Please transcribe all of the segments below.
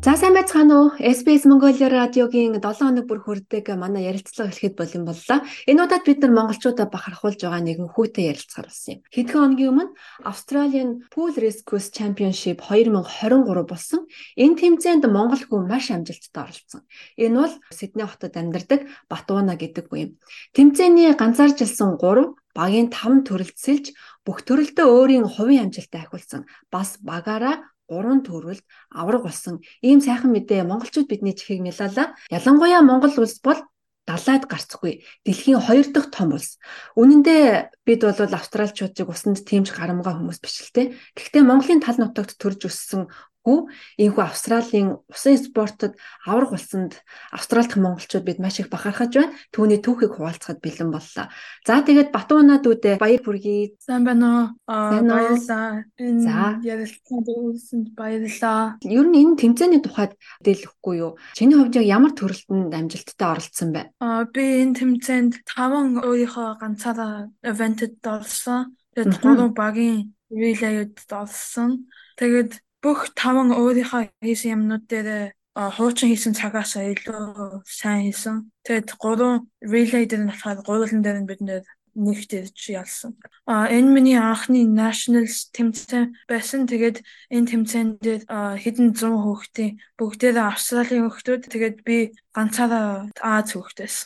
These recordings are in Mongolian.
За сайн байцгаана уу? SBS Mongolia радиогийн 7 хоног бүр хүрдэг манай ярилцлага эхлэхэд болон боллоо. Энэ удаад бид нар монголчуудаа бахархуулж байгаа нэгэн хүүтэй ярилцахаар болсон юм. Хэдхэн хоногийн өмнө Australian Pool Course Championship 2023 болсон. Энэ тэмцээнд монгол хүн маш амжилттай оролцсон. Энэ бол Сидней хотод амьдардаг Батууна гэдэг хүн юм. Тэмцээний ганцааржилсан 3 багийн 5 төрөлд сэлж бүх төрөлдөө өөрийн хувийн амжилтаа ахиулсан. Бас багаараа гурван төрөлд авраг болсон ийм сайхан мэдээ монголчууд бидний чихийг нялаалаа. Ялангуяа Монгол улс бол далайд гарцгүй дэлхийн хоёр дахь том улс. Үнэн дээр бид бол австралчуудыг усанд тэмж гарамгаа хүмүүс биш л те. Гэхдээ Монголын тал нутагт төрж өссөн хүү энэхүү Австралийн усан спортод аврах болсонд Австралидх монголчууд бид маш их бахархаж байна. Түүний түүхийг хуваалцахад бэлэн боллоо. За тэгээд Батуунаад үдэ баяр хүргэе. Сайн байна уу? Аа баярлалаа. Энэ ярилцлаганд үүсэнд баярлалаа. Ер нь энэ тэмцээний тухайд дэлгэхгүй юу? Чиний хувьд ямар төрөлтөнд амжилттай оролцсон бэ? Аа би энэ тэмцээнд 5 өөрийнхөө ганцаараа ивентэд орсон. Тэгээд 3 багийн релейд орсон. Тэгээд бүх таван өөрийнхөө хийсэн юмнууд дээр хуучин хийсэн цагаас илүү сайн хийсэн. Тэгээд гурван relay дээр нь болохоор гурван дээр нь бид нэр нэгт ирж ялсан. А энэ миний анхны nationals тэмцээн байсан. Тэгээд энэ тэмцээнд хэдэн 100 хүүхдийн бүгдээрээ Австралийн хүүхдүүд тэгээд би ганцаараа Аз хүүхдээс.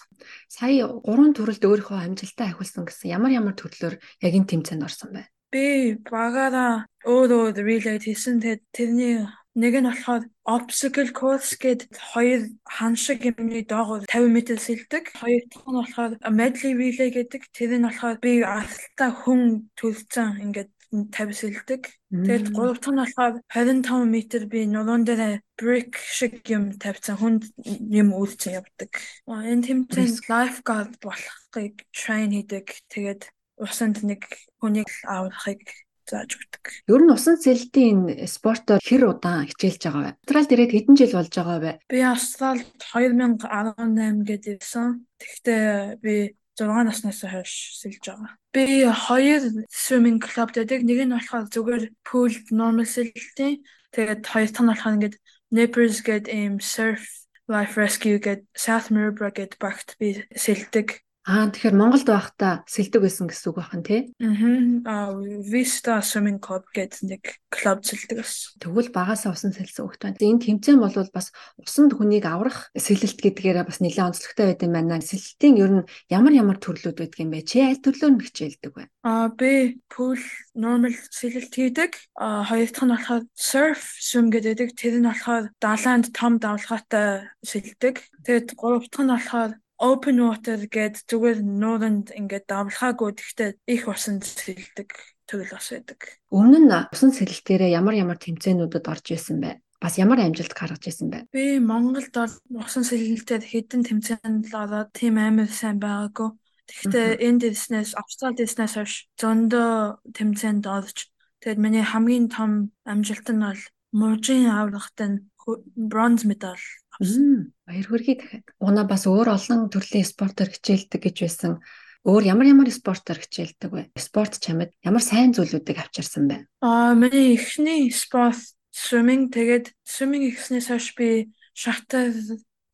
Сая гурван төрөлд өөрийнхөө амжилтаа ахиулсан гэсэн ямар ямар төрлөөр яг энэ тэмцээнд орсон бэ? Би багаараа өөрөө relay хийсэн. Тэрний нэг нь болохоор obstacle course гэдэг хоёр хан шиг юмны доогоор 50 м сэлдэг. Хоёр дахь нь болохоор medley relay гэдэг. Тэр нь болохоор би алтаа хүн төлцөн ингээд 50 сэлдэг. Тэгээд гурав дахь нь болохоор 25 м би нуруунд дээр brick шиг юм тавьсан хүнд юм үйлцэн явдаг. Энэ тэмцээнд lifeguard болохыг train хийдэг. Тэгээд усанд нэг хүнийг аврахыг зааж өгдөг. Ер нь усан цэлтийн спортоор хэр удаан хичээлж байгаа вэ? Австралид ирээд хэдэн жил болж байгаа вэ? Би Австралид 2018 гээд ирсэн. Тэгвэл би 6 наснаас хойш сэлж байгаа. Би хоёр swimming club дэдэг. Нэг нь болохоор зүгээр pool normal сэлтийн. Тэгээд хоёр дахь нь болохоор ингээд Nippers гэдэг ийм surf life rescue гэдэг South Mirrabel гэдэг багт би сэлдэг. Аа тэгэхээр Монголд байхдаа сэлдэг байсан гэсэн үг байна тий. Аа Vista Swimming Club гэдэг нэг клуб сэлдэг байсан. Тэгвэл багасаа усан сэлсэн хөлт байна. Энэ тэмцээн бол бас усанд хүнийг аврах сэлэлт гэдгээрээ бас нэлээд онцлогтой байт юм байна. Сэлэлтийн ер нь ямар ямар төрлүүд байдаг юм бэ? Чи аль төрлөөр нь хичээлдэг вэ? Аа би pool normal сэлэлт хийдэг. Аа хоёр дахь нь болохоор surf swim гэдэг. Тэр нь болохоор далайнд том давлгаатай сэлдэг. Тэгээд гурав дахь нь болохоор open water гээд зүгээр нууранд ингээд давлахаагүй гэхдээ их усанд сэлдэг төрөл бас байдаг. Өмнө нь усан сэлэлтээрээ ямар ямар тэмцээнүүдэд орж исэн бэ? Бас ямар амжилт гаргаж исэн бэ? Би Монголд усан сэлэлтээр хэдэн тэмцээнд л ороод тийм амар сайн байгаагүй. Тэгэхдээ энэ дэснээс Австрали дэснээс хойш зөндөө тэмцээнд орж тэгээд миний хамгийн том амжилт нь бол мужийн аврагт нь бронз медаль авсан. Баяр хүргэе дахиад. Уна бас өөр олон төрлийн спортоор хичээлдэг гэж байсан. Өөр ямар ямар спортоор хичээлдэг вэ? Спорт чамд ямар сайн зүйлүүдийг авчирсан бэ? Аа, миний эхний спорт swimming тэгээд swimming ихснээс хойш би шахтар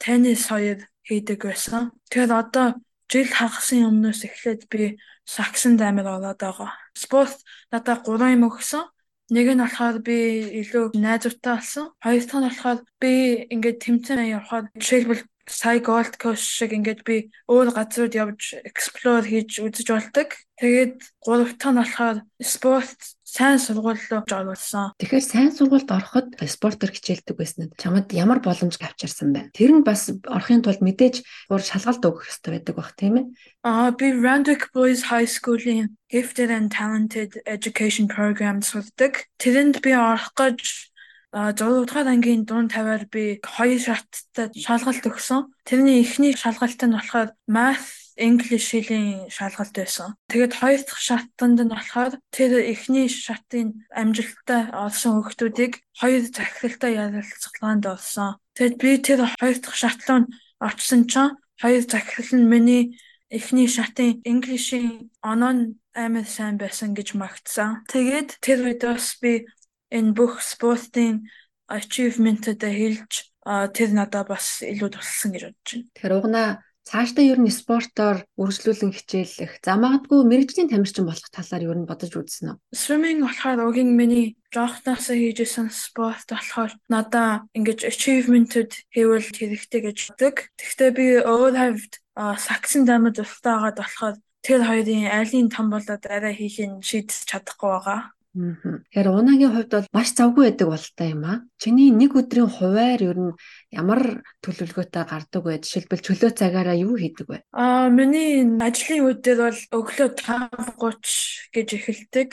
теннис хоёр хийдэг байсан. Тэгэхээр одоо жил хагасан өмнөөс эхлээд би саксанд амир ороод байгаа. Спорт надад 3 юм өгсөн. Нэг нь болохоор би илүү найзуудтай болсон. Хоёр дахь нь болохоор би ингээд тэмцээн явахад жишээлбэл сая Gold Coast шиг ингээд би өөр газрууд явж explore хийж үзэж болдог. Тэгээд гурав дахь нь болохоор спорт сайн сургууль руу оруулсан. Тэгэхээр сайн сургуульд ороход спортоор хичээлдэг байсан нь чамд ямар боломж авчирсан бэ? Тэр нь бас орохын тулд мэдээж гур шалгалт өгөх хэрэгтэй байдаг бах тийм ээ. Аа би Randwick Boys High School-ийн Gifted and Talented Education Program сурдаг. Тэрэнд би орох гэж а 6 дугаар ангийн дунд тавиар би хоёр шаттай шалгалт өгсөн. Тэрний эхний шалгалт нь болохоор math English хэлийн шалгалт байсан. Тэгээд хоёр дахь шатанд нь болохоор тэр эхний шатын амжилттай олсон хүүхдүүдийг хоёр захиралтай ярилцлаганд орсон. Тэгэд би тэр хоёр дахь шат руу очсон чинь хоёр захирал нь миний эхний шатын English-ийн оноо амар сайн байсан гэж магтсан. Тэгээд тэр үед бас би энэ бүх спортын achievement-д хэлж тэр надад бас илүү тусалсан гэж бодож байна. Тэгэхээр угнаа цаашдаа ер нь спортоор үргэлжлүүлэн хичээлэх, за магадгүй мэрэгжлийн тамирчин болох талаар ер нь бодож үзсэн үү? Swimming болохоор угийн миний жоохносоо хийжсэн спорт болохоор надаа ингэж achievement-д хийвэл хэрэгтэй гэж боддог. Гэхдээ би өөр хавьд саксын дамд устаагаад болохоор тэр хоёрын айлын том болоод арай хийхин шийдэж чадахгүй байгаа. Тэгэхээр унагийн хувьд бол маш завгүй байдаг болтой юм аа. Чиний нэг өдрийн хуваар ер нь ямар төлөвлөгөөтэй гардаг вэ? Жишээлбэл чөлөө цагаараа юу хийдэг вэ? Аа, миний ажлын үедэр бол өглөө 5:30 гэж эхэлдэг.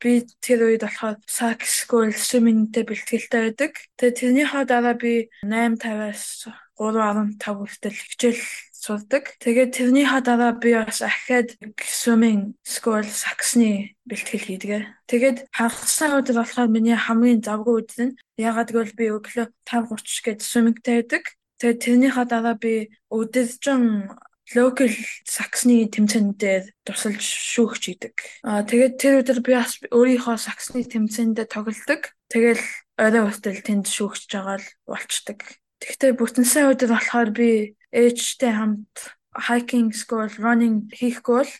Би тэр үед болохоор сакс school swimming-тэй бэлтгэлтэй байдаг. Тэгээ тэрнийхээ дараа би 8:50-аас 3:15 хүртэл хичээл сурдаг. Тэгээд тэрнийхаа дараа би бас ахаад swimming school саксны бэлтгэл хийдэг. Тэгээд хагасаа өдөр болохоор миний хамгийн завгүй өдөр нь ягаад гэвэл би өглөө 5:30 гээд swimmingтэй байдаг. Тэгээд тэрнийхаа дараа би өдөржин локал саксны тэмцээнд дээр тусалж шүүгч идэг. Аа тэгээд тэр өдөр би бас өөрийнхөө саксны тэмцээндээ тоглодог. Тэгэл орой хүртэл тэнд шүүгч байгаа л болчдөг. Тэгвэл бүтэн сайн өдөр болохоор би ээжтэй хамт hiking school running хийхгүй бол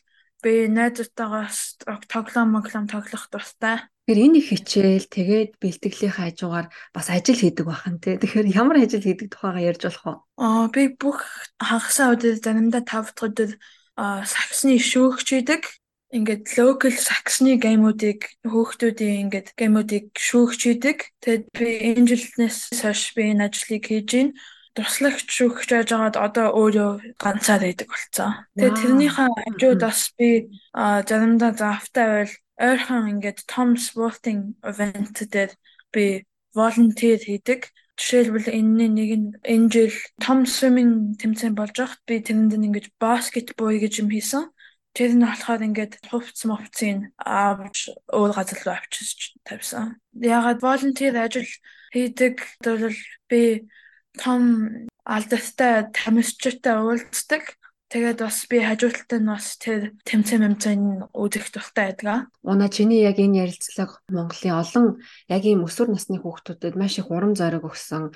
би найзтайгаас тоглоом моглоом тоглох дуртай. Тэгэхээр энэ их хичээл тэгээд бэлтгэлийн хажуугаар бас ажил хийдэг бахан тий. Тэгэхээр ямар ажил хийдэг тухайгаа ярьж болох уу? Аа би бүх хагасаа өдөр заримдаа 5 дахь өдөр саксны шүүгч хийдэг. Ингээд local саксны геймүүдийг хөөхтүүдийн ингээд геймүүдийг шүүгч хийдэг. Тэгэд би энэ жилнээс хойш би энэ ажлыг хийж байна туслагч шүүгч байж байгаад одоо өөрөө ганцаар байдаг болцсон. Тэгээ тэрнийхээ хажууд бас би заримдаа заавтай байвал ойрхон ингээд том спортинг event дээр би волонтер хийдэг. Жишээлбэл энэний нэг нь энэ жил том swimming тэмцээн болж байхад би тэрэнд ингэж баскетбол гэж юм хийсэн. Тэр нь болохоор ингээд хувцс мовцын авч өөр газар руу авчиж тавьсан. Ягаад волонтер ажил хийдэг бол би том алдартай тамирчтай уулздаг. Тэгээд бас би хажууталтай нь бас тэр тэмцээн мэмцэн үзэх дуртай байдаг. Уна чиний яг энэ ярилцлага Монголын олон яг ийм өсвөр насны хүүхдүүдэд маш их урам зориг өгсөн.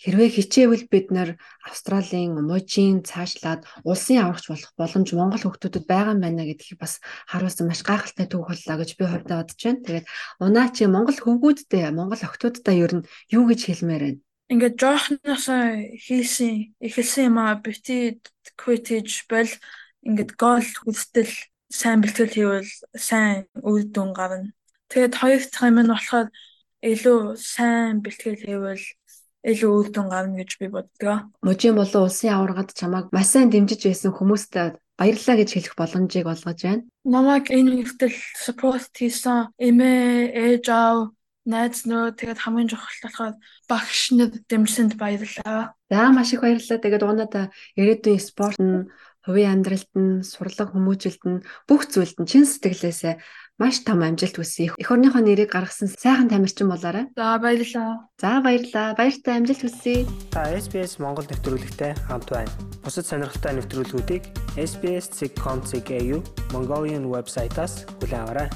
Хэрвээ хичээвэл бид нэр Австралийн мужийн цаашлаад улсын аврагч болох боломж Монгол хүүхдүүдэд байгаа юм байна гэдгийг бас харуулсан маш гайхалтай түүх боллоо гэж би хувьдаа бодож байна. Тэгээд унаа чи Монгол хөвгүүдтэй, Монгол охтуудтай ер нь юу гэж хэлмээр байна? Ингээд жоохносоо хийсэн эхэлсэн юм аа бити quittage бол ингээд гол хүстэл сайн бэлтгэл хийвэл сайн үр дүн гарна. Тэгээд хоёр дахь юм нь болохоор илүү сайн бэлтгэл хийвэл илүү үр дүн гарна гэж би боддог. Мужийн болон улсын аваргад чамайг маш сайн дэмжиж байсан хүмүүстээ баярлалаа гэж хэлэх боломжийг олгож байна. Намайг энэ хүртэл support хийсэн эмээ, ээж аав найз нөө тэгээд хамгийн чухал болохоор багш нар дэмжсэнд баярлалаа. За маш их баярлалаа. Тэгээд уунада ирээдүйн спорт нь хувийн амьдралд нь сурлаг хүмүүжилт нь бүх зүйлд нь чин сэтгэлээсээ маш том амжилт хүсье. Эх орныхоо нэрийг гаргасан сайхан тамирчин болоорой. За баярлалаа. За баярлалаа. Баяртай амжилт хүсье. Та SBS Монгол нэвтрүүлэгтэй хамт байна. Бусад сонирхолтой нэвтрүүлгүүдийг SBS.com.cg Mongolian вебсайтаас аваарай.